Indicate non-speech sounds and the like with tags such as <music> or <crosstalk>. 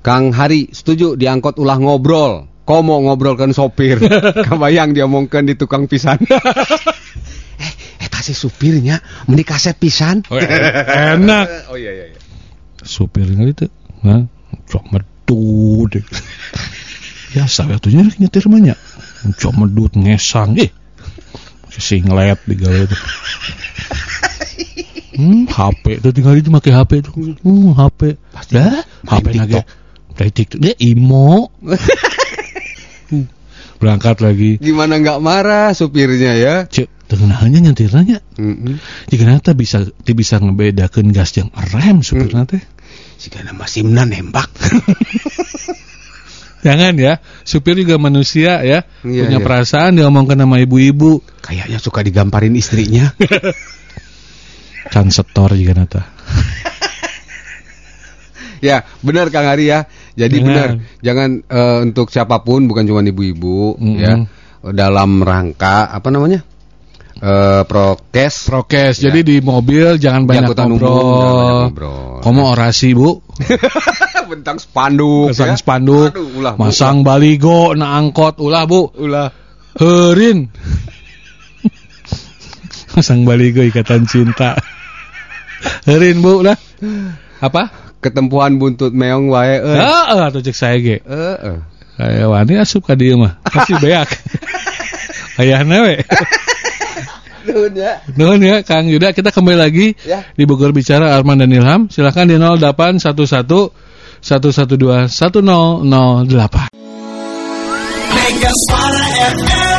Kang Hari setuju diangkut ulah ngobrol. Komo ngobrolkan sopir. <laughs> Kabayang dia ngomongkan di tukang pisan. <laughs> eh, eta si supirnya meni kaset pisan. Oh, enak. Oh iya iya iya. Supirnya itu, nah, cok medut. Biasa <laughs> ya tuh nyetir banyak. Cok medut ngesang, eh. Singlet digawe itu. Hmm, HP tuh tinggal itu pakai HP tuh. Hmm, HP. Dah, HP lagi. Dari TikTok dia imo. Hmm, <laughs> Berangkat lagi. Gimana nggak marah supirnya ya? Cek, tengenahnya nyetirnya Mm jika nanti bisa ti bisa ngebedakan gas yang rem supir nanti Jika nama Simna nembak. <laughs> jangan ya supir juga manusia ya Iya, punya iya. perasaan dia ngomongkan sama ibu-ibu Kayaknya suka digamparin istrinya. <laughs> can setor juga nata <laughs> ya, benar Kang Hari ya. Jadi benar, jangan eh, untuk siapa pun bukan cuma ibu-ibu Mm-mm. ya. Dalam rangka apa namanya? Eh prokes prokes Ya. jadi di mobil jangan banyak angkutan umum, ngobrol jangan banyak ngobrol. kamu orasi bu <laughs> bentang spanduk pasang ya. spanduk Aduh, ulah, Bu. masang baligo na angkot ulah bu ulah herin <laughs> masang baligo ikatan cinta herin bu lah apa ketempuhan buntut meong wae euy. Heeh, atuh cek saya ge. Heeh. Kayak wani asup ka dieu mah. Kasih beak. <laughs> Ayahna we. Nuhun ya. Nuhun ya Kang Yuda, kita kembali lagi Ya. di Bogor Bicara Arman dan Ilham. Silakan di 0811 112 1008. Mega Suara FM.